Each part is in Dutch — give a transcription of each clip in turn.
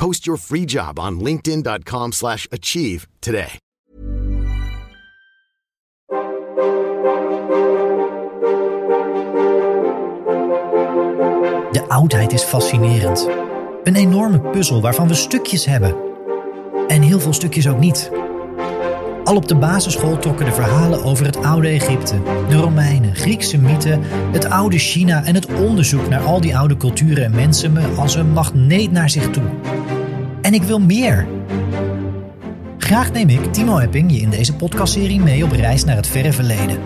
Post your free job on linkedin.com/achieve slash achieve today. De oudheid is fascinerend. Een enorme puzzel waarvan we stukjes hebben. En heel veel stukjes ook niet. Al op de basisschool trokken de verhalen over het oude Egypte, de Romeinen, Griekse mythen, het oude China en het onderzoek naar al die oude culturen en mensen me als een magneet naar zich toe. En ik wil meer. Graag neem ik, Timo Epping, je in deze podcastserie mee op reis naar het verre verleden.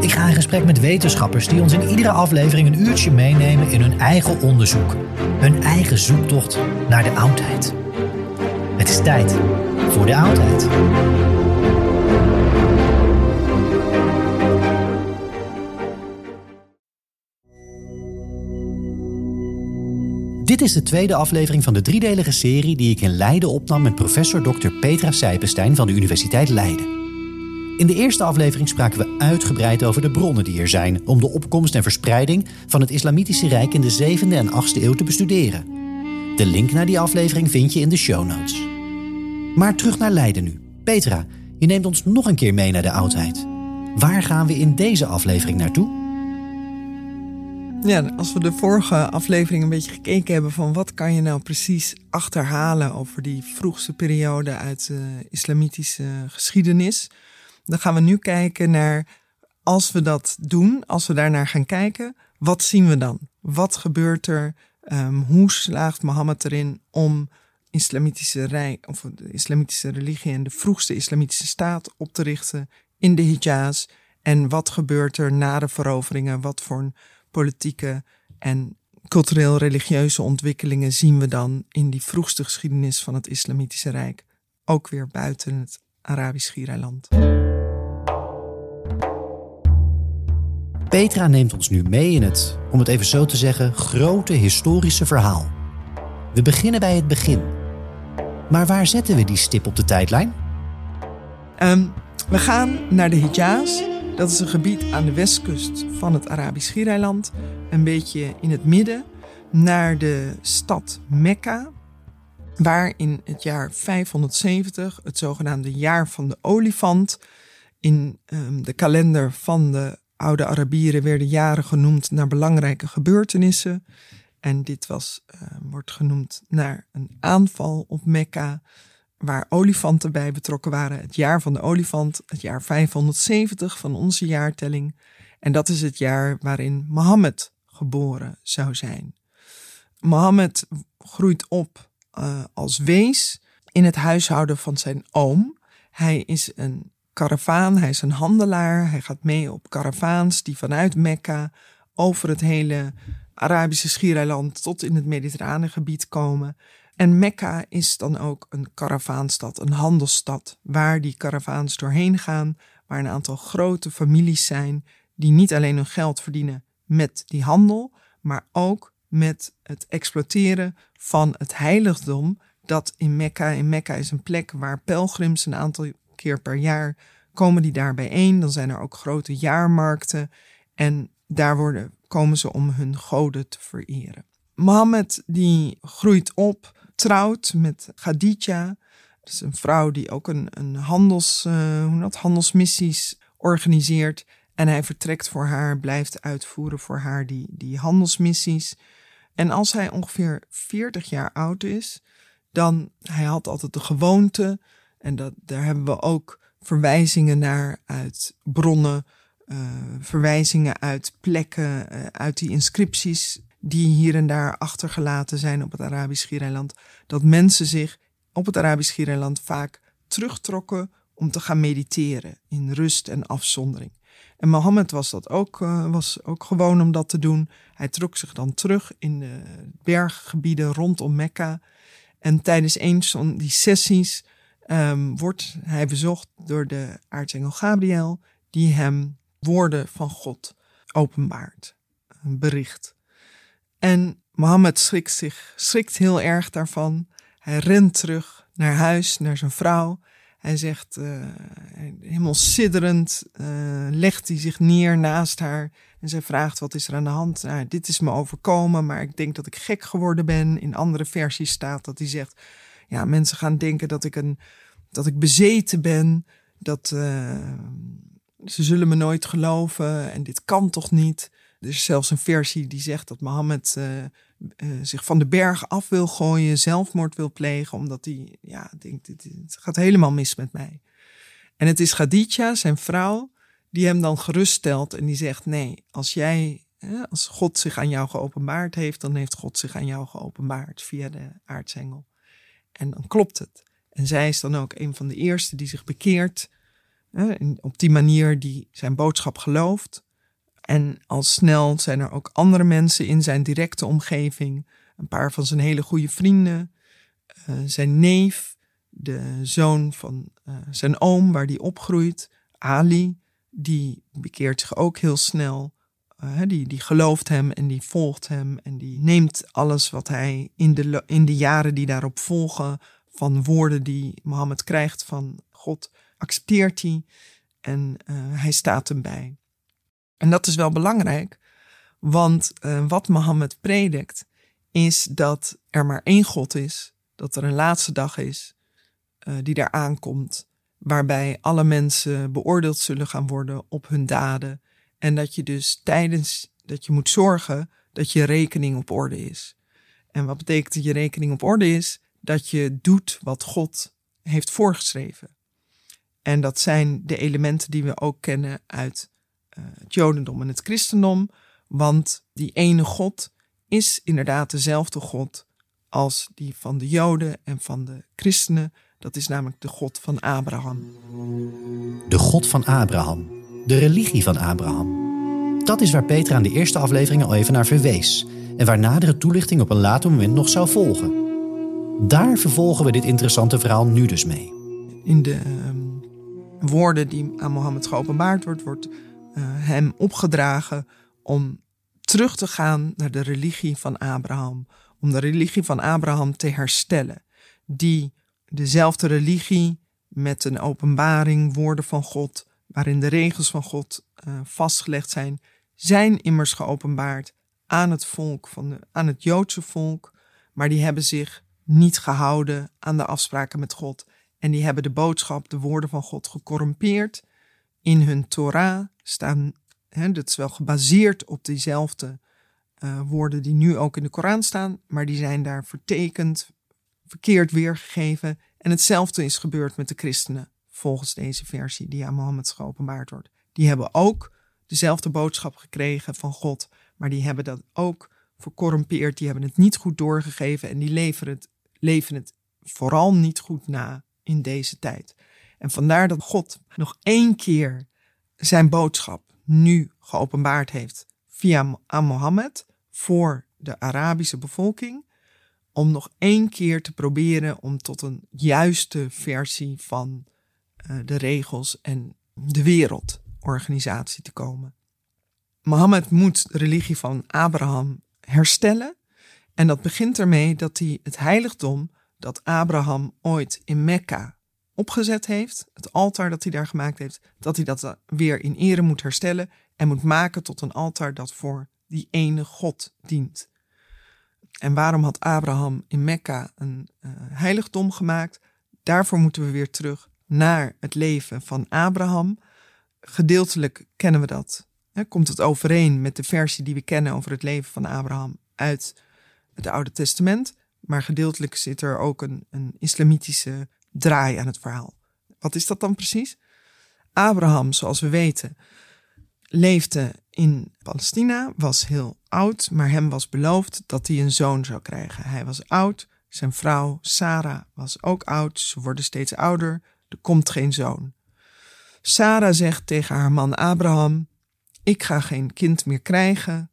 Ik ga in gesprek met wetenschappers die ons in iedere aflevering een uurtje meenemen in hun eigen onderzoek. Hun eigen zoektocht naar de oudheid. Het is tijd voor de oudheid. Dit is de tweede aflevering van de driedelige serie die ik in Leiden opnam met professor Dr. Petra Sijpenstein van de Universiteit Leiden. In de eerste aflevering spraken we uitgebreid over de bronnen die er zijn om de opkomst en verspreiding van het Islamitische Rijk in de 7e en 8e eeuw te bestuderen. De link naar die aflevering vind je in de show notes. Maar terug naar Leiden nu. Petra, je neemt ons nog een keer mee naar de oudheid. Waar gaan we in deze aflevering naartoe? Ja, als we de vorige aflevering een beetje gekeken hebben van wat kan je nou precies achterhalen over die vroegste periode uit de islamitische geschiedenis, dan gaan we nu kijken naar als we dat doen, als we daarnaar gaan kijken, wat zien we dan? Wat gebeurt er? Ehm, hoe slaagt Mohammed erin om islamitische rijk of de islamitische religie en de vroegste islamitische staat op te richten in de Hijaz? En wat gebeurt er na de veroveringen? Wat voor een politieke en cultureel-religieuze ontwikkelingen zien we dan in die vroegste geschiedenis van het Islamitische Rijk, ook weer buiten het Arabisch Schiereiland. Petra neemt ons nu mee in het, om het even zo te zeggen, grote historische verhaal. We beginnen bij het begin. Maar waar zetten we die stip op de tijdlijn? Ehm, we gaan naar de Hijaz. Dat is een gebied aan de westkust van het Arabisch Schiereiland, een beetje in het midden, naar de stad Mekka, waar in het jaar 570, het zogenaamde jaar van de olifant, in ehm, de kalender van de oude Arabieren werden jaren genoemd naar belangrijke gebeurtenissen. En dit was, eh, wordt genoemd naar een aanval op Mekka, waar olifanten bij betrokken waren. Het jaar van de olifant, het jaar 570 van onze jaartelling. En dat is het jaar waarin Mohammed geboren zou zijn. Mohammed groeit op uh, als wees in het huishouden van zijn oom. Hij is een karavaan, hij is een handelaar. Hij gaat mee op karavaans die vanuit Mekka over het hele Arabische schiereiland tot in het mediterrane gebied komen. En Mekka is dan ook een karavaanstad, een handelsstad, waar die karavaans doorheen gaan, waar een aantal grote families zijn die niet alleen hun geld verdienen met die handel, maar ook met het exploiteren van het heiligdom dat in Mekka. In Mekka is een plek waar pelgrims een aantal keer per jaar komen die daar bijeen. Dan zijn er ook grote jaarmarkten en daar worden, komen ze om hun goden te vereren. Mohammed die groeit op, trouwt met Khadija. Dat is een vrouw die ook een, een handels, uh, hoe dat, handelsmissies organiseert. En hij vertrekt voor haar, blijft uitvoeren voor haar die, die handelsmissies. En als hij ongeveer 40 jaar oud is, dan hij had altijd de gewoonte, en dat, daar hebben we ook verwijzingen naar uit bronnen, uh, verwijzingen uit plekken, uh, uit die inscripties die hier en daar achtergelaten zijn op het Arabisch Schiereiland, dat mensen zich op het Arabisch Schiereiland vaak terugtrokken om te gaan mediteren in rust en afzondering. En Mohammed was dat ook, uh, was ook gewoon om dat te doen. Hij trok zich dan terug in de berggebieden rondom Mekka. En tijdens een van die sessies um, wordt hij bezocht door de aartsengel Gabriel, die hem woorden van God openbaart, een bericht. En Mohammed schrikt, zich, schrikt heel erg daarvan. Hij rent terug naar huis, naar zijn vrouw. Hij zegt, uh, helemaal sidderend, uh, legt hij zich neer naast haar. En zij vraagt, wat is er aan de hand? Nou, dit is me overkomen, maar ik denk dat ik gek geworden ben. In andere versies staat dat hij zegt, ja, mensen gaan denken dat ik, een, dat ik bezeten ben. Dat uh, ze zullen me nooit geloven en dit kan toch niet. Er is zelfs een versie die zegt dat Mohammed uh, uh, zich van de berg af wil gooien, zelfmoord wil plegen, omdat hij ja, denkt, het gaat helemaal mis met mij. En het is Khadija, zijn vrouw, die hem dan geruststelt en die zegt, nee, als jij, als God zich aan jou geopenbaard heeft, dan heeft God zich aan jou geopenbaard via de aartsengel. En dan klopt het. En zij is dan ook een van de eerste die zich bekeert, op die manier die zijn boodschap gelooft. En al snel zijn er ook andere mensen in zijn directe omgeving. Een paar van zijn hele goede vrienden. Uh, zijn neef, de zoon van uh, zijn oom, waar die opgroeit. Ali, die bekeert zich ook heel snel. Uh, die, die gelooft hem en die volgt hem. En die neemt alles wat hij in de, in de jaren die daarop volgen. van woorden die Mohammed krijgt van God, accepteert hij. En hij staat hem bij. En dat is wel belangrijk, want uh, wat Mohammed predikt is dat er maar één God is, dat er een laatste dag is uh, die daar aankomt, waarbij alle mensen beoordeeld zullen gaan worden op hun daden en dat je dus tijdens dat je moet zorgen dat je rekening op orde is. En wat betekent dat je rekening op orde is? Dat je doet wat God heeft voorgeschreven. En dat zijn de elementen die we ook kennen uit het Jodendom en het Christendom. Want die ene God is inderdaad dezelfde God als die van de Joden en van de christenen. Dat is namelijk de God van Abraham. De God van Abraham. De religie van Abraham. Dat is waar Petra in de eerste aflevering al even naar verwees. En waar nadere toelichting op een later moment nog zou volgen. Daar vervolgen we dit interessante verhaal nu dus mee. In de um, woorden die aan Mohammed geopenbaard wordt, wordt hem opgedragen om terug te gaan naar de religie van Abraham. Om de religie van Abraham te herstellen. Die dezelfde religie met een openbaring, woorden van God, waarin de regels van God uh, vastgelegd zijn, zijn immers geopenbaard aan het volk, van de, aan het Joodse volk, maar die hebben zich niet gehouden aan de afspraken met God. En die hebben de boodschap, de woorden van God gecorrumpeerd in hun Torah staan, hè, dat is wel gebaseerd op diezelfde uh, woorden die nu ook in de Koran staan, maar die zijn daar vertekend, verkeerd weergegeven. En hetzelfde is gebeurd met de christenen, volgens deze versie die aan Mohammed geopenbaard wordt. Die hebben ook dezelfde boodschap gekregen van God, maar die hebben dat ook vercorrumpeerd, die hebben het niet goed doorgegeven en die leven het, leven het vooral niet goed na in deze tijd. En vandaar dat God nog één keer zijn boodschap nu geopenbaard heeft via aan Mohammed voor de Arabische bevolking. Om nog één keer te proberen om tot een juiste versie van uh, de regels en de wereldorganisatie te komen. Mohammed moet de religie van Abraham herstellen. En dat begint ermee dat hij het heiligdom dat Abraham ooit in Mekka opgezet heeft, het altaar dat hij daar gemaakt heeft, dat hij dat weer in ere moet herstellen en moet maken tot een altaar dat voor die ene God dient. En waarom had Abraham in Mekka een uh, heiligdom gemaakt? Daarvoor moeten we weer terug naar het leven van Abraham. Gedeeltelijk kennen we dat. Hè, komt het overeen met de versie die we kennen over het leven van Abraham uit het Oude Testament. Maar gedeeltelijk zit er ook een, een islamitische draai aan het verhaal. Wat is dat dan precies? Abraham, zoals we weten, leefde in Palestina, was heel oud, maar hem was beloofd dat hij een zoon zou krijgen. Hij was oud, zijn vrouw Sarah was ook oud, ze worden steeds ouder, er komt geen zoon. Sarah zegt tegen haar man Abraham: Ik ga geen kind meer krijgen.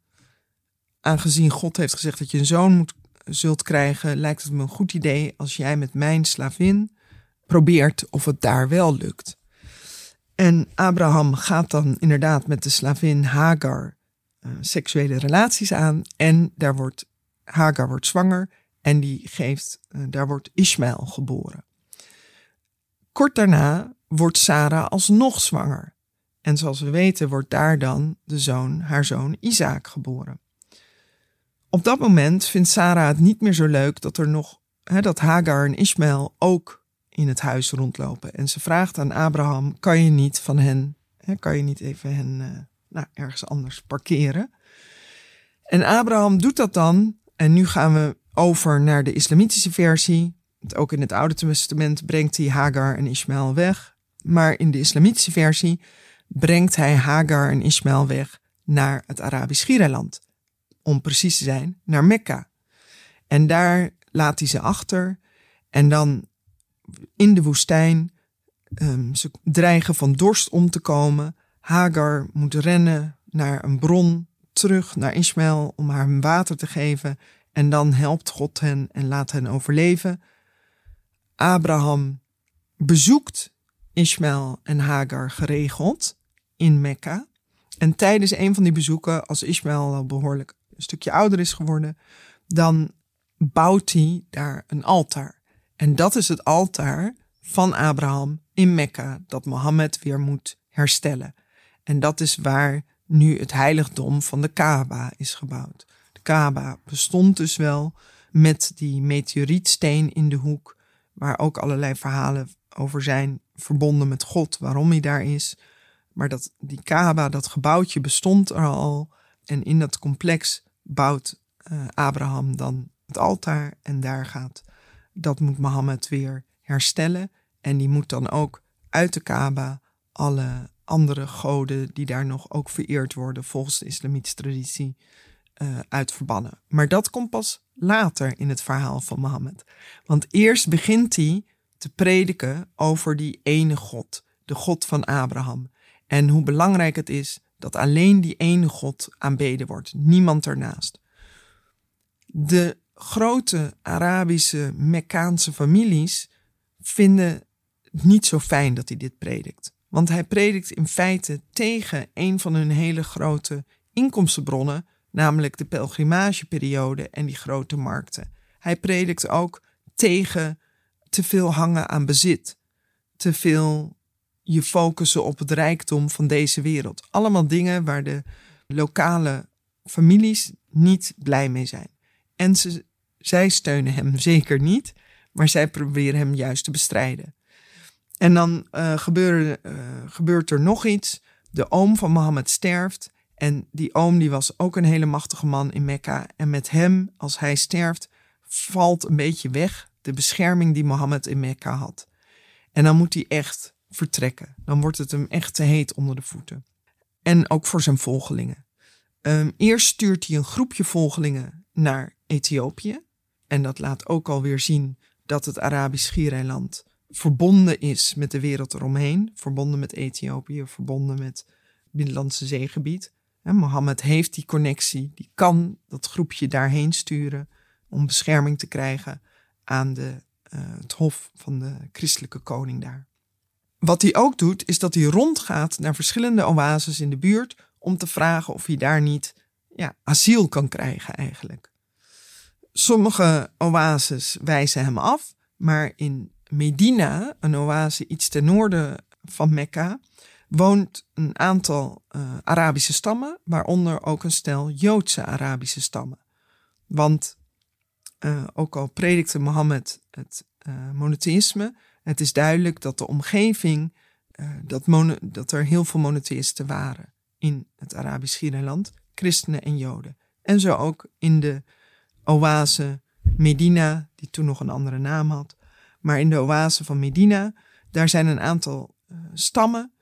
Aangezien God heeft gezegd dat je een zoon moet, zult krijgen, lijkt het me een goed idee als jij met mijn slavin probeert of het daar wel lukt. En Abraham gaat dan inderdaad met de slavin Hagar uh, seksuele relaties aan. En daar wordt, Hagar wordt zwanger en die geeft, uh, daar wordt Ismaël geboren. Kort daarna wordt Sarah alsnog zwanger. En zoals we weten wordt daar dan de zoon, haar zoon Isaac geboren. Op dat moment vindt Sarah het niet meer zo leuk dat er nog hè, dat Hagar en Ismaël ook in het huis rondlopen. En ze vraagt aan Abraham: kan je niet van hen, hè, kan je niet even hen uh, nou, ergens anders parkeren? En Abraham doet dat dan. En nu gaan we over naar de islamitische versie. Ook in het Oude Testament brengt hij Hagar en Ismaël weg. Maar in de islamitische versie brengt hij Hagar en Ismaël weg naar het Arabisch Giereiland. Om precies te zijn, naar Mekka. En daar laat hij ze achter. En dan in de woestijn. Um, ze dreigen van dorst om te komen. Hagar moet rennen naar een bron, terug naar Ismaël om haar water te geven. En dan helpt God hen en laat hen overleven. Abraham bezoekt Ismaël en Hagar geregeld in Mekka. En tijdens een van die bezoeken, als Ismaël al behoorlijk een stukje ouder is geworden, dan bouwt hij daar een altaar. En dat is het altaar van Abraham in Mekka dat Mohammed weer moet herstellen. En dat is waar nu het heiligdom van de Kaaba is gebouwd. De Kaaba bestond dus wel met die meteorietsteen in de hoek, waar ook allerlei verhalen over zijn verbonden met God, waarom hij daar is. Maar dat die Kaaba, dat gebouwtje bestond er al. En in dat complex bouwt uh, Abraham dan het altaar en daar gaat dat moet Mohammed weer herstellen. En die moet dan ook uit de Kaaba alle andere goden die daar nog ook vereerd worden volgens de islamitische traditie uh, uitverbannen. Maar dat komt pas later in het verhaal van Mohammed. Want eerst begint hij te prediken over die ene God, de God van Abraham. En hoe belangrijk het is dat alleen die ene God aanbeden wordt, niemand ernaast. De grote Arabische Mekkaanse families vinden het niet zo fijn dat hij dit predikt. Want hij predikt in feite tegen een van hun hele grote inkomstenbronnen, namelijk de pelgrimageperiode en die grote markten. Hij predikt ook tegen te veel hangen aan bezit, te veel je focussen op het rijkdom van deze wereld. Allemaal dingen waar de lokale families niet blij mee zijn. En ze zij steunen hem zeker niet, maar zij proberen hem juist te bestrijden. En dan gebeurde, uh, gebeurt er nog iets. De oom van Mohammed sterft. En die oom die was ook een hele machtige man in Mekka. En met hem, als hij sterft, valt een beetje weg de bescherming die Mohammed in Mekka had. En dan moet hij echt vertrekken. Dan wordt het hem echt te heet onder de voeten. En ook voor zijn volgelingen. Um, eerst stuurt hij een groepje volgelingen naar Ethiopië. En dat laat ook alweer zien dat het Arabisch Schiereiland verbonden is met de wereld eromheen. Verbonden met Ethiopië, verbonden met het Middellandse zeegebied. En Mohammed heeft die connectie, die kan dat groepje daarheen sturen om bescherming te krijgen aan de, uh, het hof van de christelijke koning daar. Wat hij ook doet, is dat hij rondgaat naar verschillende oases in de buurt om te vragen of hij daar niet ja, asiel kan krijgen eigenlijk. Sommige oases wijzen hem af, maar in Medina, een oase iets ten noorden van Mekka, woont een aantal uh, Arabische stammen, waaronder ook een stel Joodse Arabische stammen. Want uh, ook al predikte Mohammed het uh, monotheïsme, het is duidelijk dat de omgeving, dat, dat er heel veel monotheïsten waren in het Arabisch Schiereiland, christenen en joden. En zo ook in de oase Medina, die toen nog een andere naam had. Maar in de oase van Medina, daar zijn een aantal uh, stammen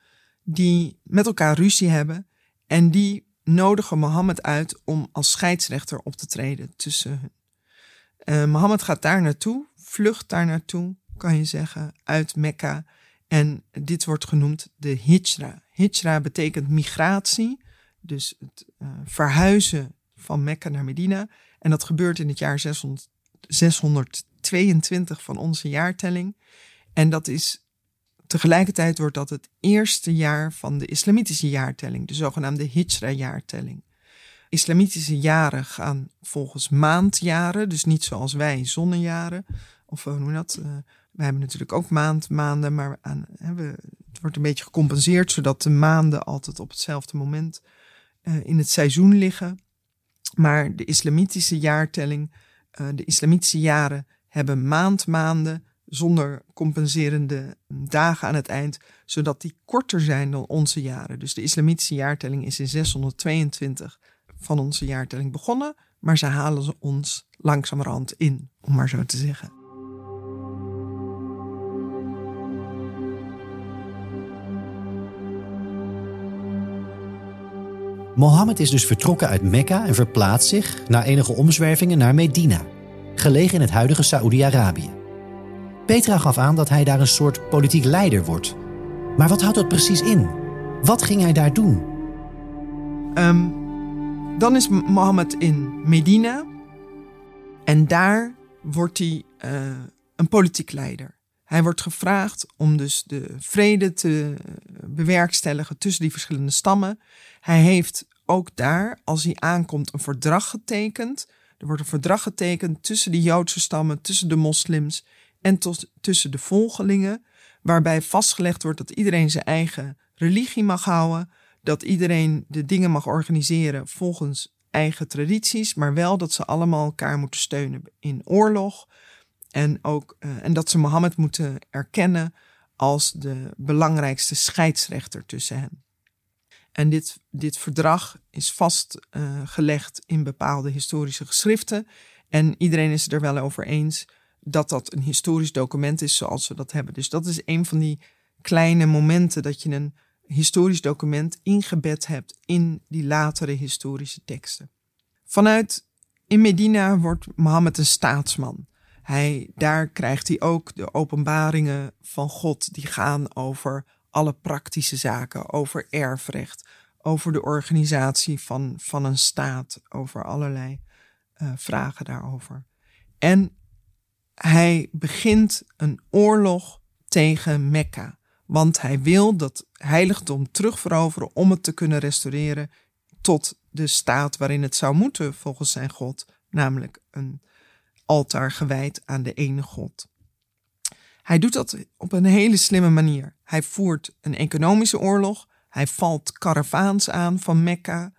die met elkaar ruzie hebben. En die nodigen Mohammed uit om als scheidsrechter op te treden tussen hun. Uh, Mohammed gaat daar naartoe, vlucht daar naartoe, kan je zeggen, uit Mekka. En dit wordt genoemd de hijra. Hijra betekent migratie, dus het uh, verhuizen van Mekka naar Medina. En dat gebeurt in het jaar 600, 622 van onze jaartelling. En dat is tegelijkertijd wordt dat het eerste jaar van de islamitische jaartelling, de zogenaamde Hijra-jaartelling. Islamitische jaren gaan volgens maandjaren, dus niet zoals wij zonnejaren. Of hoe noem dat? Uh, wij hebben natuurlijk ook maand, maanden, maar aan, hè, we, het wordt een beetje gecompenseerd zodat de maanden altijd op hetzelfde moment uh, in het seizoen liggen. Maar de islamitische jaartelling, uh, de islamitische jaren hebben maandmaanden zonder compenserende dagen aan het eind, zodat die korter zijn dan onze jaren. Dus de islamitische jaartelling is in 622 van onze jaartelling begonnen, maar ze halen ze ons langzamerhand in, om maar zo te zeggen. Mohammed is dus vertrokken uit Mekka en verplaatst zich na enige omzwervingen naar Medina, gelegen in het huidige Saoedi-Arabië. Petra gaf aan dat hij daar een soort politiek leider wordt. Maar wat houdt dat precies in? Wat ging hij daar doen? Um, dan is Mohammed in Medina. En daar wordt hij uh, een politiek leider. Hij wordt gevraagd om dus de vrede te bewerkstelligen tussen die verschillende stammen. Hij heeft ook daar, als hij aankomt, een verdrag getekend. Er wordt een verdrag getekend tussen de Joodse stammen, tussen de moslims en tussen de volgelingen, waarbij vastgelegd wordt dat iedereen zijn eigen religie mag houden, dat iedereen de dingen mag organiseren volgens eigen tradities, maar wel dat ze allemaal elkaar moeten steunen in oorlog en, ook, uh, en dat ze Mohammed moeten erkennen als de belangrijkste scheidsrechter tussen hen. En dit, dit verdrag is vastgelegd uh, in bepaalde historische geschriften. En iedereen is het er wel over eens dat dat een historisch document is zoals we dat hebben. Dus dat is een van die kleine momenten dat je een historisch document ingebed hebt in die latere historische teksten. Vanuit in Medina wordt Mohammed een staatsman. Hij, daar krijgt hij ook de openbaringen van God die gaan over alle praktische zaken, over erfrecht, over de organisatie van, van een staat, over allerlei uh, vragen daarover. En hij begint een oorlog tegen Mekka. Want hij wil dat heiligdom terugveroveren om het te kunnen restaureren tot de staat waarin het zou moeten volgens zijn God, namelijk een altaar gewijd aan de ene God. Hij doet dat op een hele slimme manier. Hij voert een economische oorlog, hij valt karavaans aan van Mekka.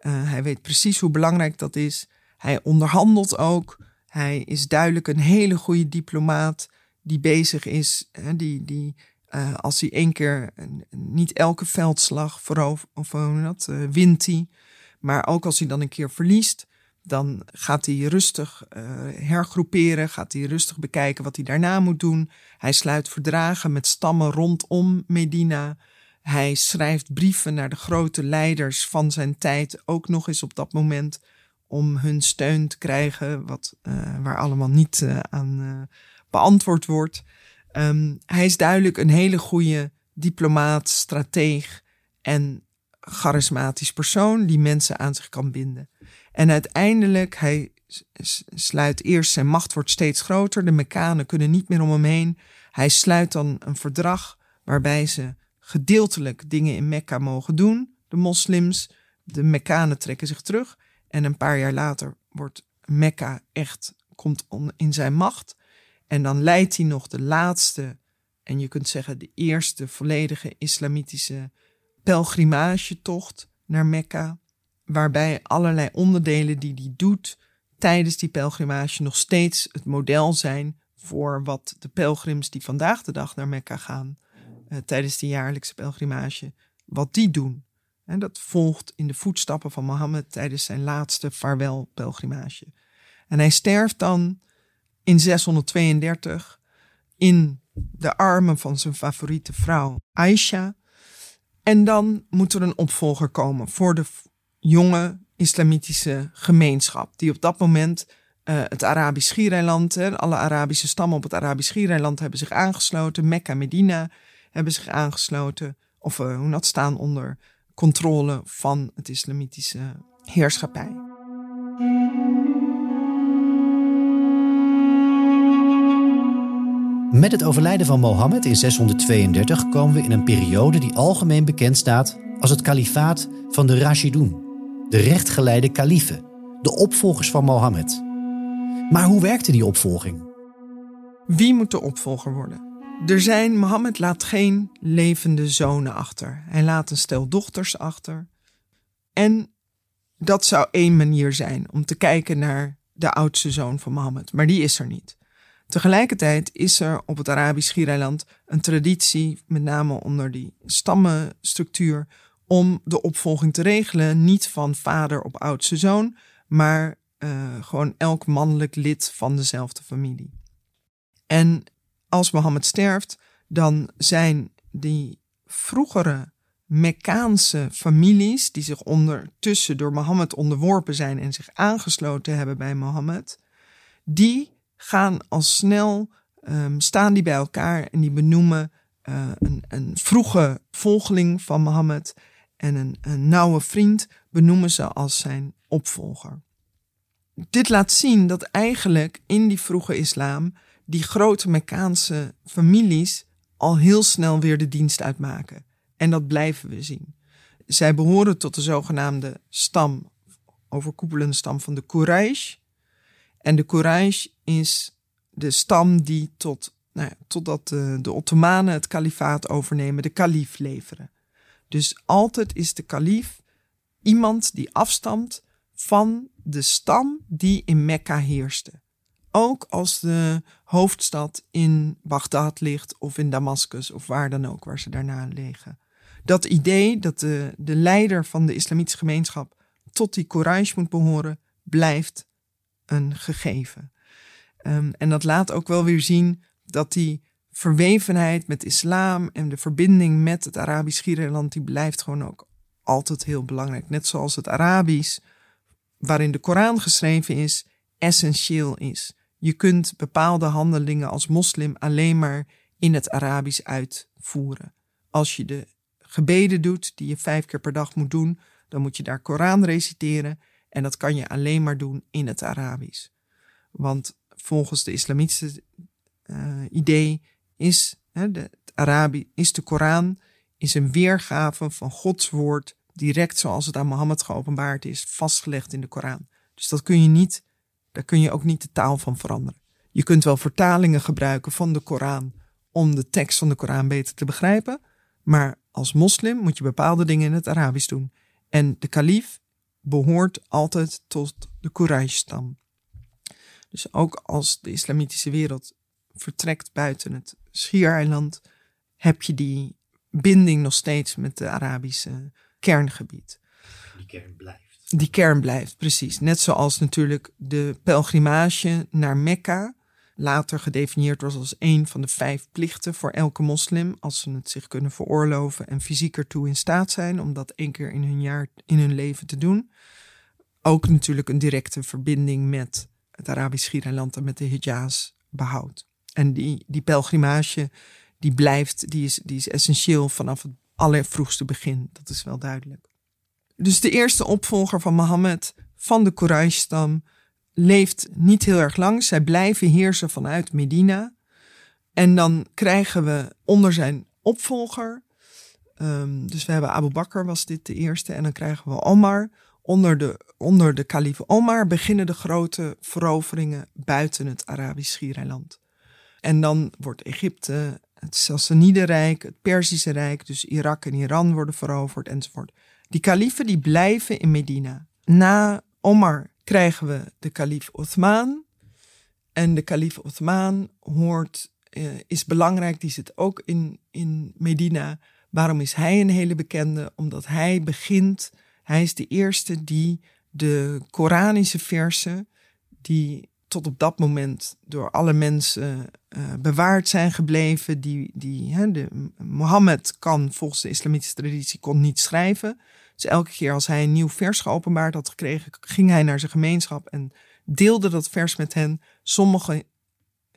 Uh, hij weet precies hoe belangrijk dat is. Hij onderhandelt ook. Hij is duidelijk een hele goede diplomaat die bezig is, hè, die, die uh, als hij één keer, niet elke veldslag voorover, of dat, wint hij. Maar ook als hij dan een keer verliest, dan gaat hij rustig uh, hergroeperen, gaat hij rustig bekijken wat hij daarna moet doen. Hij sluit verdragen met stammen rondom Medina. Hij schrijft brieven naar de grote leiders van zijn tijd, ook nog eens op dat moment, om hun steun te krijgen, wat, uh, waar allemaal niet uh, aan beantwoord wordt. Um, hij is duidelijk een hele goede diplomaat, strateeg en charismatisch persoon die mensen aan zich kan binden. En uiteindelijk, hij sluit eerst, zijn macht wordt steeds groter, de Mekkanen kunnen niet meer om hem heen. Hij sluit dan een verdrag waarbij ze gedeeltelijk dingen in Mekka mogen doen, de moslims. De Mekkanen trekken zich terug en een paar jaar later wordt Mekka echt, komt in zijn macht. En dan leidt hij nog de laatste, en je kunt zeggen de eerste volledige islamitische pelgrimagetocht naar Mekka, waarbij allerlei onderdelen die hij doet tijdens die pelgrimage nog steeds het model zijn voor wat de pelgrims die vandaag de dag naar Mekka gaan uh, tijdens de jaarlijkse pelgrimage, wat die doen. En dat volgt in de voetstappen van Mohammed tijdens zijn laatste vaarwelpelgrimage. En hij sterft dan in 632 in de armen van zijn favoriete vrouw Aisha. En dan moet er een opvolger komen voor de jonge islamitische gemeenschap, die op dat moment uh, het Arabisch Schiereiland, alle Arabische stammen op het Arabisch Schiereiland hebben zich aangesloten, Mekka, Medina hebben zich aangesloten, of uh, hoe dat staan onder controle van het islamitische heerschappij. Met het overlijden van Mohammed in 632 komen we in een periode die algemeen bekend staat als het kalifaat van de Rashidun, de rechtgeleide kaliefen, de opvolgers van Mohammed. Maar hoe werkte die opvolging? Wie moet de opvolger worden? Er zijn, Mohammed laat geen levende zonen achter. Hij laat een stel dochters achter. En dat zou één manier zijn om te kijken naar de oudste zoon van Mohammed. Maar die is er niet. Tegelijkertijd is er op het Arabisch Schiereiland een traditie, met name onder die stammenstructuur, om de opvolging te regelen. Niet van vader op oudste zoon, maar uh, gewoon elk mannelijk lid van dezelfde familie. En als Mohammed sterft, dan zijn die vroegere Mekkaanse families, die zich ondertussen door Mohammed onderworpen zijn en zich aangesloten hebben bij Mohammed, die gaan al snel, um, staan die bij elkaar en die benoemen uh, een, een, vroege volgeling van Mohammed en een, nauwe vriend benoemen ze als zijn opvolger. Dit laat zien dat eigenlijk in die vroege islam die grote Mekkaanse families al heel snel weer de dienst uitmaken. En dat blijven we zien. Zij behoren tot de zogenaamde stam, overkoepelende stam van de Quraysh. En de Quraysh is de stam die tot, nou ja, totdat de, de Ottomanen het kalifaat overnemen, de kalif leveren. Dus altijd is de kalif iemand die afstamt van de stam die in Mekka heerste. Ook als de hoofdstad in Bagdad ligt of in Damascus of waar dan ook, waar ze daarna liggen. Dat idee dat de, de leider van de islamitische gemeenschap tot die Quraysh moet behoren, blijft een gegeven. Um, en dat laat ook wel weer zien dat die verwevenheid met islam en de verbinding met het Arabisch Schiereiland, die blijft gewoon ook altijd heel belangrijk. Net zoals het Arabisch, waarin de Koran geschreven is, essentieel is. Je kunt bepaalde handelingen als moslim alleen maar in het Arabisch uitvoeren. Als je de gebeden doet die je vijf keer per dag moet doen, dan moet je daar Koran reciteren en dat kan je alleen maar doen in het Arabisch. Want volgens de islamitische uh, idee is de, het is de Koran is een weergave van Gods woord direct zoals het aan Mohammed geopenbaard is, vastgelegd in de Koran. Dus dat kun je niet, daar kun je ook niet de taal van veranderen. Je kunt wel vertalingen gebruiken van de Koran om de tekst van de Koran beter te begrijpen, maar als moslim moet je bepaalde dingen in het Arabisch doen. En de kalif behoort altijd tot de Quraysh-stam. Dus ook als de islamitische wereld vertrekt buiten het Schiereiland, heb je die binding nog steeds met de Arabische kerngebied. Die kern blijft. Die kern blijft, precies. Net zoals natuurlijk de pelgrimage naar Mekka later gedefinieerd was als een van de vijf plichten voor elke moslim als ze het zich kunnen veroorloven en fysiek ertoe in staat zijn om dat één keer in hun jaar in hun leven te doen. Ook natuurlijk een directe verbinding met het Arabisch Schiereiland en met de Hijaz behoudt. En die, die pelgrimage die blijft, die is, die is essentieel vanaf het allervroegste begin. Dat is wel duidelijk. Dus de eerste opvolger van Mohammed van de Quraysh-stam leeft niet heel erg lang. Zij blijven heersen vanuit Medina. En dan krijgen we onder zijn opvolger, um, dus we hebben Abu Bakr was dit de eerste, en dan krijgen we Omar. Onder de, onder de kalif Omar beginnen de grote veroveringen buiten het Arabisch Schiereiland. En dan wordt Egypte, het Sassanidenrijk, het Perzische Rijk, dus Irak en Iran worden veroverd enzovoort. Die kalifen die blijven in Medina. Na Omar krijgen we de kalif Othman. En de kalif Othman hoort, uh, is belangrijk, die zit ook in, in Medina. Waarom is hij een hele bekende? Omdat hij begint, hij is de eerste die de Koranische versen, die tot op dat moment door alle mensen uh, bewaard zijn gebleven. Die, die, hè, de, Mohammed kan volgens de islamitische traditie kon niet schrijven. Dus elke keer als hij een nieuw vers geopenbaard had gekregen, ging hij naar zijn gemeenschap en deelde dat vers met hen. Sommigen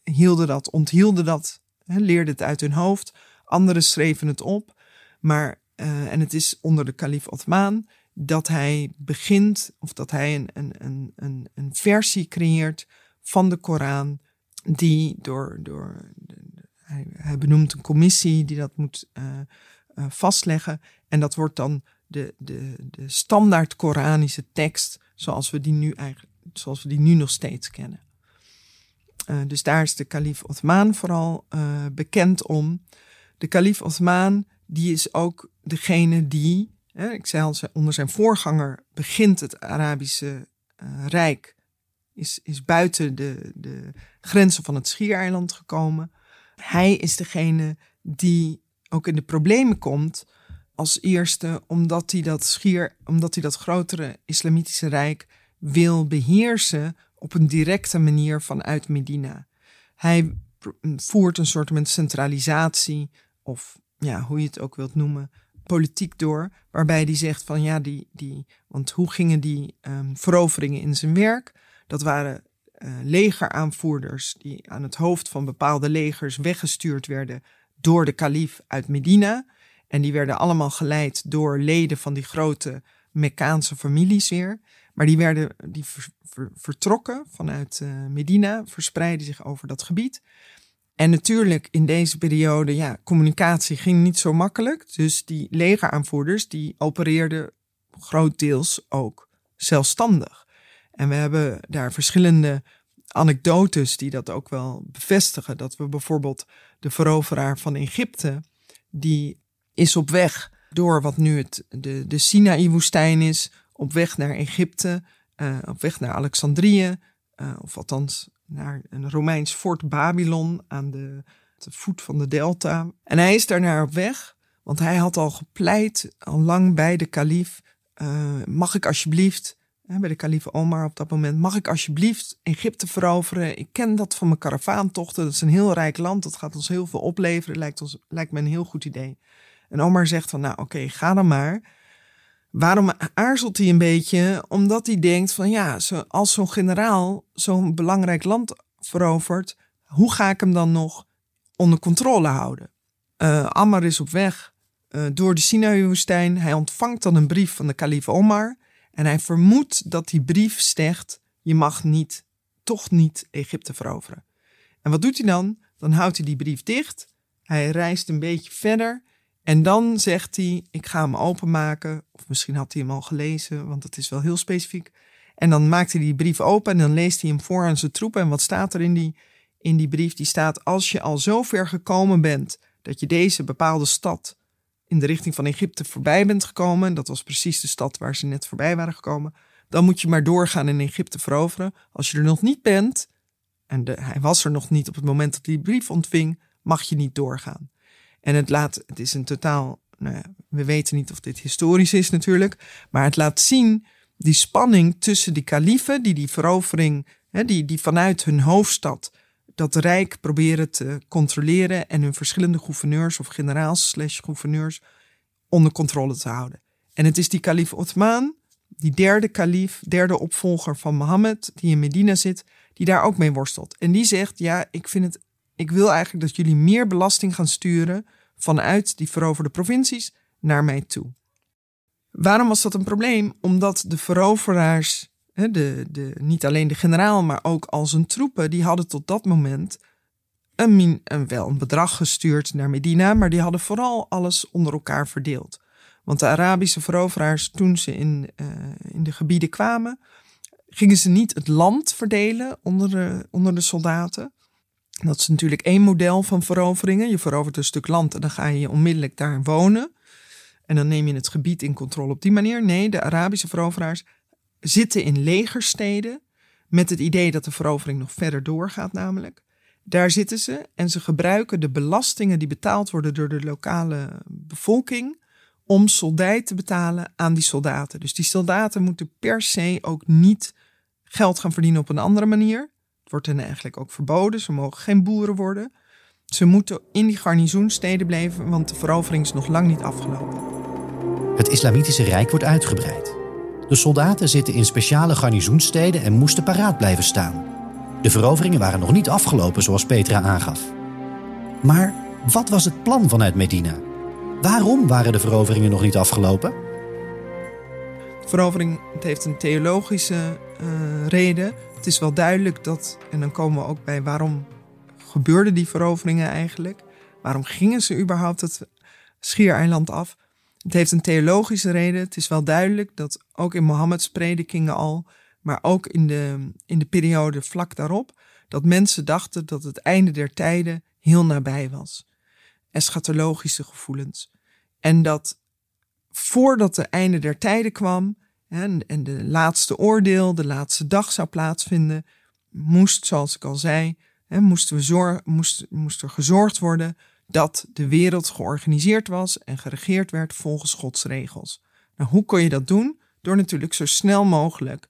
hielden dat, onthielden dat, hè, leerden het uit hun hoofd. Anderen schreven het op. Maar, uh, en het is onder de kalif Othman dat hij begint, of dat hij een, een, een, een versie creëert van de Koran, die door, door hij, benoemt een commissie die dat moet uh, uh, vastleggen. En dat wordt dan de, de, de standaard Koranische tekst, zoals we die nu eigenlijk, zoals we die nu nog steeds kennen. Uh, dus daar is de kalif Othman vooral bekend om. De kalif Othman, die is ook degene die ik zei al, onder zijn voorganger begint het Arabische Rijk, is, is buiten de, de grenzen van het Schiereiland gekomen. Hij is degene die ook in de problemen komt als eerste, omdat hij dat schier, omdat hij dat grotere islamitische rijk wil beheersen op een directe manier vanuit Medina. Hij voert een soort van centralisatie, of ja, hoe je het ook wilt noemen, politiek door, waarbij die zegt van ja, die, die want hoe gingen die um, veroveringen in zijn werk? Dat waren uh, legeraanvoerders die aan het hoofd van bepaalde legers weggestuurd werden door de kalif uit Medina. En die werden allemaal geleid door leden van die grote Mekkaanse families weer. Maar die werden die ver, ver, vertrokken vanuit uh, Medina, verspreidden zich over dat gebied. En natuurlijk in deze periode, ja, communicatie ging niet zo makkelijk. Dus die legeraanvoerders, die opereerden grootdeels ook zelfstandig. En we hebben daar verschillende anekdotes die dat ook wel bevestigen. Dat we bijvoorbeeld de veroveraar van Egypte, die is op weg door wat nu het, de, de Sinaï-woestijn is, op weg naar Egypte, uh, op weg naar Alexandrië, uh, of althans naar een Romeins fort Babylon aan de, de, voet van de delta. En hij is daarnaar op weg, want hij had al gepleit, al lang bij de kalif, uh, mag ik alsjeblieft, bij de kalif Omar op dat moment, mag ik alsjeblieft Egypte veroveren? Ik ken dat van mijn karavaantochten, dat is een heel rijk land, dat gaat ons heel veel opleveren, lijkt, ons, lijkt me een heel goed idee. En Omar zegt van, nou oké, ga dan maar. Waarom aarzelt hij een beetje? Omdat hij denkt van ja, als zo'n generaal zo'n belangrijk land verovert, hoe ga ik hem dan nog onder controle houden? Uh, Ammar is op weg uh, door de Sinai-woestijn. Hij ontvangt dan een brief van de kalif Omar. En hij vermoedt dat die brief zegt, je mag niet, toch niet Egypte veroveren. En wat doet hij dan? Dan houdt hij die brief dicht. Hij reist een beetje verder en dan zegt hij, ik ga hem openmaken. Of misschien had hij hem al gelezen, want het is wel heel specifiek. En dan maakt hij die brief open en dan leest hij hem voor aan zijn troepen. En wat staat er in die, in die brief? Die staat, als je al zo ver gekomen bent dat je deze bepaalde stad in de richting van Egypte voorbij bent gekomen. Dat was precies de stad waar ze net voorbij waren gekomen. Dan moet je maar doorgaan in Egypte veroveren. Als je er nog niet bent, en de, hij was er nog niet op het moment dat hij die brief ontving, mag je niet doorgaan. En het laat, het is een totaal, nou ja, we weten niet of dit historisch is natuurlijk, maar het laat zien die spanning tussen die kaliefen die die verovering, hè, die, die vanuit hun hoofdstad dat rijk proberen te controleren en hun verschillende gouverneurs of generaals slash gouverneurs onder controle te houden. En het is die kalif Othman, die derde kalif, derde opvolger van Mohammed, die in Medina zit, die daar ook mee worstelt. En die zegt, ja, ik vind het ik wil eigenlijk dat jullie meer belasting gaan sturen vanuit die veroverde provincies naar mij toe. Waarom was dat een probleem? Omdat de veroveraars, de, de, niet alleen de generaal, maar ook al zijn troepen, die hadden tot dat moment een, een, wel een bedrag gestuurd naar Medina, maar die hadden vooral alles onder elkaar verdeeld. Want de Arabische veroveraars, toen ze in, uh, in de gebieden kwamen, gingen ze niet het land verdelen onder de, onder de soldaten, dat is natuurlijk één model van veroveringen. Je verovert een stuk land en dan ga je onmiddellijk daar wonen. En dan neem je het gebied in controle op die manier. Nee, de Arabische veroveraars zitten in legersteden met het idee dat de verovering nog verder doorgaat namelijk. Daar zitten ze en ze gebruiken de belastingen die betaald worden door de lokale bevolking om soldij te betalen aan die soldaten. Dus die soldaten moeten per se ook niet geld gaan verdienen op een andere manier wordt hen eigenlijk ook verboden. Ze mogen geen boeren worden. Ze moeten in die garnizoensteden blijven, want de verovering is nog lang niet afgelopen. Het Islamitische Rijk wordt uitgebreid. De soldaten zitten in speciale garnizoensteden en moesten paraat blijven staan. De veroveringen waren nog niet afgelopen, zoals Petra aangaf. Maar wat was het plan vanuit Medina? Waarom waren de veroveringen nog niet afgelopen? De verovering het heeft een theologische uh, reden. Het is wel duidelijk dat, en dan komen we ook bij waarom gebeurden die veroveringen eigenlijk? Waarom gingen ze überhaupt het Schiereiland af? Het heeft een theologische reden. Het is wel duidelijk dat ook in Mohammeds predikingen al, maar ook in de, in de periode vlak daarop, dat mensen dachten dat het einde der tijden heel nabij was. Eschatologische gevoelens. En dat voordat het einde der tijden kwam en, en de laatste oordeel, de laatste dag zou plaatsvinden, moest, zoals ik al zei, moest, we zorg, moest, moest er gezorgd worden dat de wereld georganiseerd was en geregeerd werd volgens Gods regels. Nou, hoe kon je dat doen? Door natuurlijk zo snel mogelijk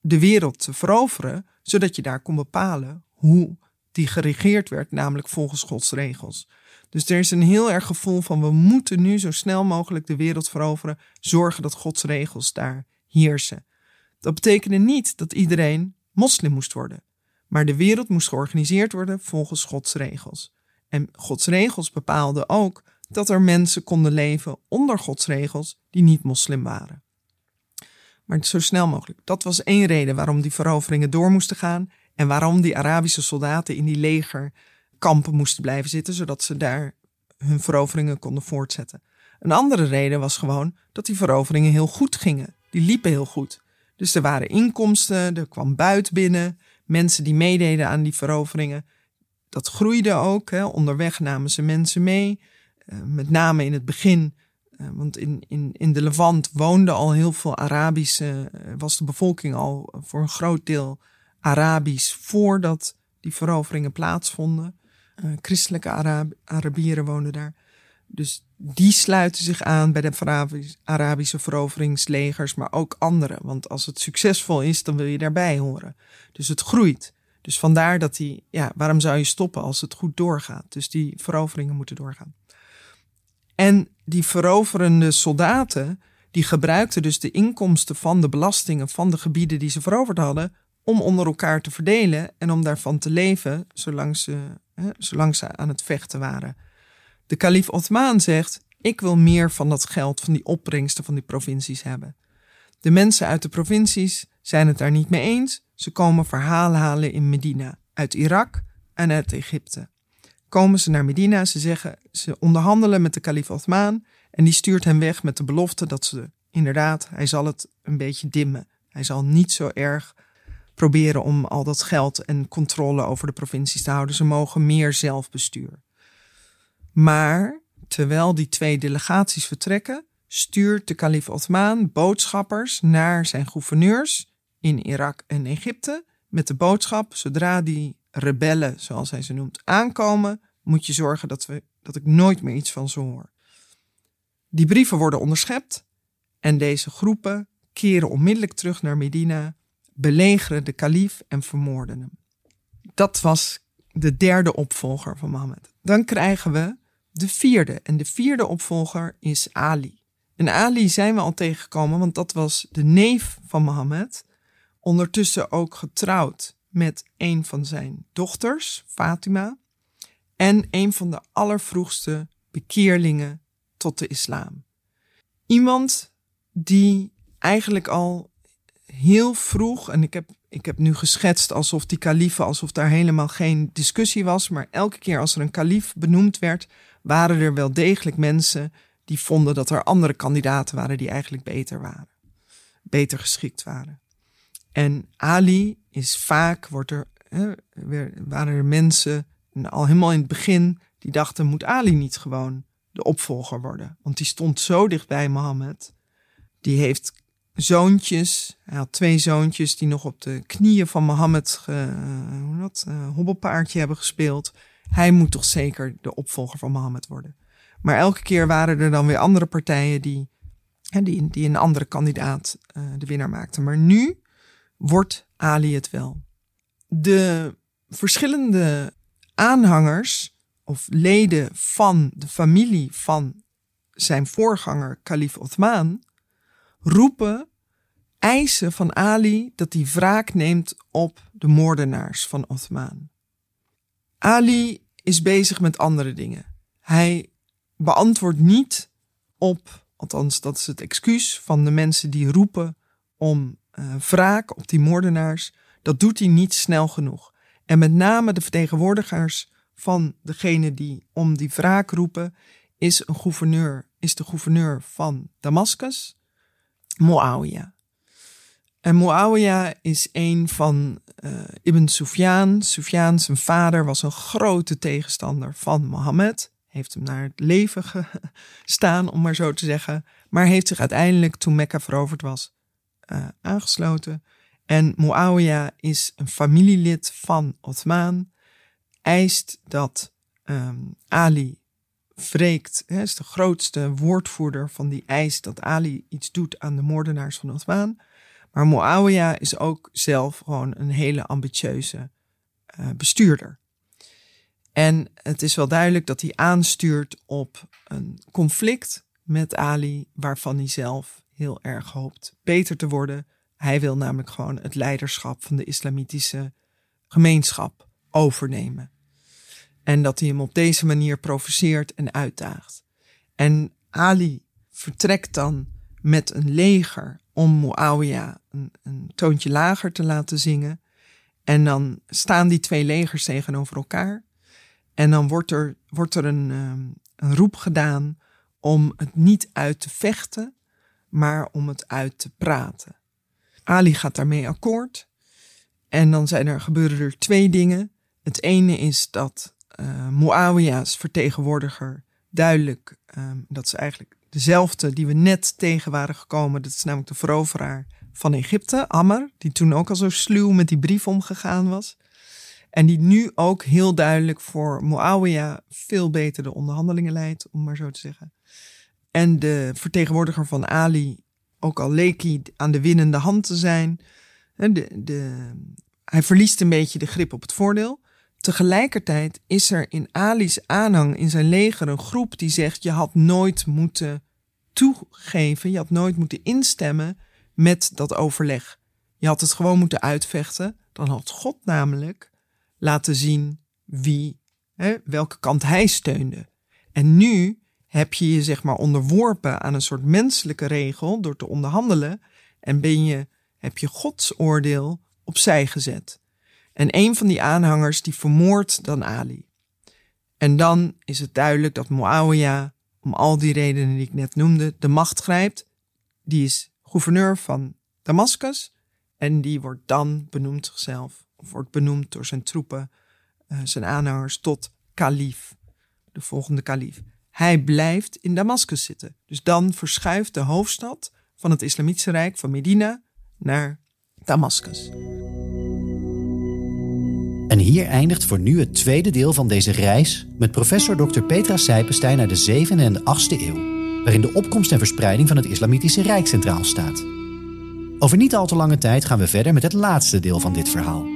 de wereld te veroveren, zodat je daar kon bepalen hoe die geregeerd werd, namelijk volgens Gods regels. Dus er is een heel erg gevoel van we moeten nu zo snel mogelijk de wereld veroveren, zorgen dat Gods regels daar heersen. Dat betekende niet dat iedereen moslim moest worden, maar de wereld moest georganiseerd worden volgens Gods regels. En Gods regels bepaalden ook dat er mensen konden leven onder Gods regels die niet moslim waren. Maar zo snel mogelijk. Dat was één reden waarom die veroveringen door moesten gaan en waarom die Arabische soldaten in die legerkampen moesten blijven zitten, zodat ze daar hun veroveringen konden voortzetten. Een andere reden was gewoon dat die veroveringen heel goed gingen. Die liepen heel goed. Dus er waren inkomsten, er kwam buit binnen, mensen die meededen aan die veroveringen dat groeide ook. Hè. Onderweg namen ze mensen mee. Uh, met name in het begin, uh, want in, in, in de Levant woonden al heel veel Arabische, uh, was de bevolking al voor een groot deel Arabisch voordat die veroveringen plaatsvonden. christelijke Arab Arabieren woonden daar. Dus die sluiten zich aan bij de Arabische veroveringslegers, maar ook anderen. Want als het succesvol is, dan wil je daarbij horen. Dus het groeit. Dus vandaar dat die, ja, waarom zou je stoppen als het goed doorgaat? Dus die veroveringen moeten doorgaan. En die veroverende soldaten, die gebruikten dus de inkomsten van de belastingen van de gebieden die ze veroverd hadden, om onder elkaar te verdelen en om daarvan te leven, zolang ze, hè, zolang ze aan het vechten waren. De kalif Othman zegt: Ik wil meer van dat geld, van die opbrengsten van die provincies hebben. De mensen uit de provincies zijn het daar niet mee eens. Ze komen verhalen halen in Medina, uit Irak en uit Egypte. Komen ze naar Medina, ze zeggen, ze onderhandelen met de kalif Othman en die stuurt hen weg met de belofte dat ze inderdaad, hij zal het een beetje dimmen. Hij zal niet zo erg proberen om al dat geld en controle over de provincies te houden. Ze mogen meer zelfbestuur. Maar terwijl die twee delegaties vertrekken, stuurt de kalif Othman boodschappers naar zijn gouverneurs in Irak en Egypte met de boodschap: zodra die rebellen, zoals hij ze noemt, aankomen, moet je zorgen dat, we, dat ik nooit meer iets van ze hoor. Die brieven worden onderschept en deze groepen keren onmiddellijk terug naar Medina, belegeren de kalif en vermoorden hem. Dat was de derde opvolger van Mohammed. Dan krijgen we de vierde. En de vierde opvolger is Ali. En Ali zijn we al tegengekomen, want dat was de neef van Mohammed ondertussen ook getrouwd met een van zijn dochters, Fatima, en een van de allervroegste bekeerlingen tot de islam. Iemand die eigenlijk al heel vroeg, en ik heb, ik heb nu geschetst alsof die kalifen, alsof daar helemaal geen discussie was, maar elke keer als er een kalif benoemd werd, waren er wel degelijk mensen die vonden dat er andere kandidaten waren die eigenlijk beter waren, beter geschikt waren. En Ali is vaak, wordt er, hè, waren er mensen, al helemaal in het begin, die dachten, moet Ali niet gewoon de opvolger worden? Want die stond zo dicht bij Mohammed. Die heeft zoontjes, hij had twee zoontjes die nog op de knieën van Mohammed, hoe dat, uh, hobbelpaardje hebben gespeeld. Hij moet toch zeker de opvolger van Mohammed worden. Maar elke keer waren er dan weer andere partijen die, die, die een andere kandidaat uh, de winnaar maakten. Maar nu wordt Ali het wel. de verschillende aanhangers of leden van de familie van zijn voorganger, kalif Othman, roepen eisen van Ali dat hij wraak neemt op de moordenaars van Othman. Ali is bezig met andere dingen. Hij beantwoordt niet op, althans dat is het excuus van de mensen die roepen om uh, wraak op die moordenaars. Dat doet hij niet snel genoeg. En met name de vertegenwoordigers van degene die om die wraak roepen, is een gouverneur, is de gouverneur van Damascus, Muawiyah. En Muawiyah is een van uh, Ibn Sufyan. Sufyan, zijn vader, was een grote tegenstander van Mohammed. Heeft hem naar het leven gestaan, om maar zo te zeggen. Maar heeft zich uiteindelijk, toen Mekka veroverd was, uh, aangesloten. En Muawiyah is een familielid van Othman. Eist dat um, Ali wreekt, hè, is de grootste woordvoerder van die eis dat Ali iets doet aan de moordenaars van Othman. Maar Muawiyah is ook zelf gewoon een hele ambitieuze uh, bestuurder. En het is wel duidelijk dat hij aanstuurt op een conflict met Ali, waarvan hij zelf heel erg hoopt beter te worden. Hij wil namelijk gewoon het leiderschap van de islamitische gemeenschap overnemen. En dat hij hem op deze manier provoceert en uitdaagt. En Ali vertrekt dan met een leger om Muawiyah een, een toontje lager te laten zingen. En dan staan die twee legers tegenover elkaar. En dan wordt er, wordt er een, ehm, een roep gedaan om het niet uit te vechten, maar om het uit te praten. Ali gaat daarmee akkoord. En dan zijn er, gebeuren er twee dingen. Het ene is dat uh, Muawiyah's vertegenwoordiger duidelijk, um, dat is eigenlijk dezelfde die we net tegen waren gekomen. Dat is namelijk de veroveraar van Egypte, Amr, die toen ook al zo sluw met die brief omgegaan was. En die nu ook heel duidelijk voor Muawiyah veel beter de onderhandelingen leidt, om maar zo te zeggen. En de vertegenwoordiger van Ali, ook al leek hij aan de winnende hand te zijn, de, de, hij verliest een beetje de grip op het voordeel. Tegelijkertijd is er in Ali's aanhang in zijn leger een groep die zegt: je had nooit moeten toegeven, je had nooit moeten instemmen met dat overleg. Je had het gewoon moeten uitvechten. Dan had God namelijk laten zien wie, hè, welke kant hij steunde. En nu heb je je zeg maar onderworpen aan een soort menselijke regel door te onderhandelen en ben je, heb je Gods oordeel opzij gezet. En een van die aanhangers die vermoordt dan Ali. En dan is het duidelijk dat Muawiyah, om al die redenen die ik net noemde, de macht grijpt. Die is gouverneur van Damascus en die wordt dan benoemd zichzelf, wordt benoemd door zijn troepen, uh, zijn aanhangers, tot kalif, de volgende kalif. Hij blijft in Damascus zitten. Dus dan verschuift de hoofdstad van het Islamitische Rijk van Medina naar Damascus. En hier eindigt voor nu het tweede deel van deze reis met professor Dr. Petra Sijpenstein naar de 7e en de 8e eeuw, waarin de opkomst en verspreiding van het Islamitische Rijk centraal staat. Over niet al te lange tijd gaan we verder met het laatste deel van dit verhaal.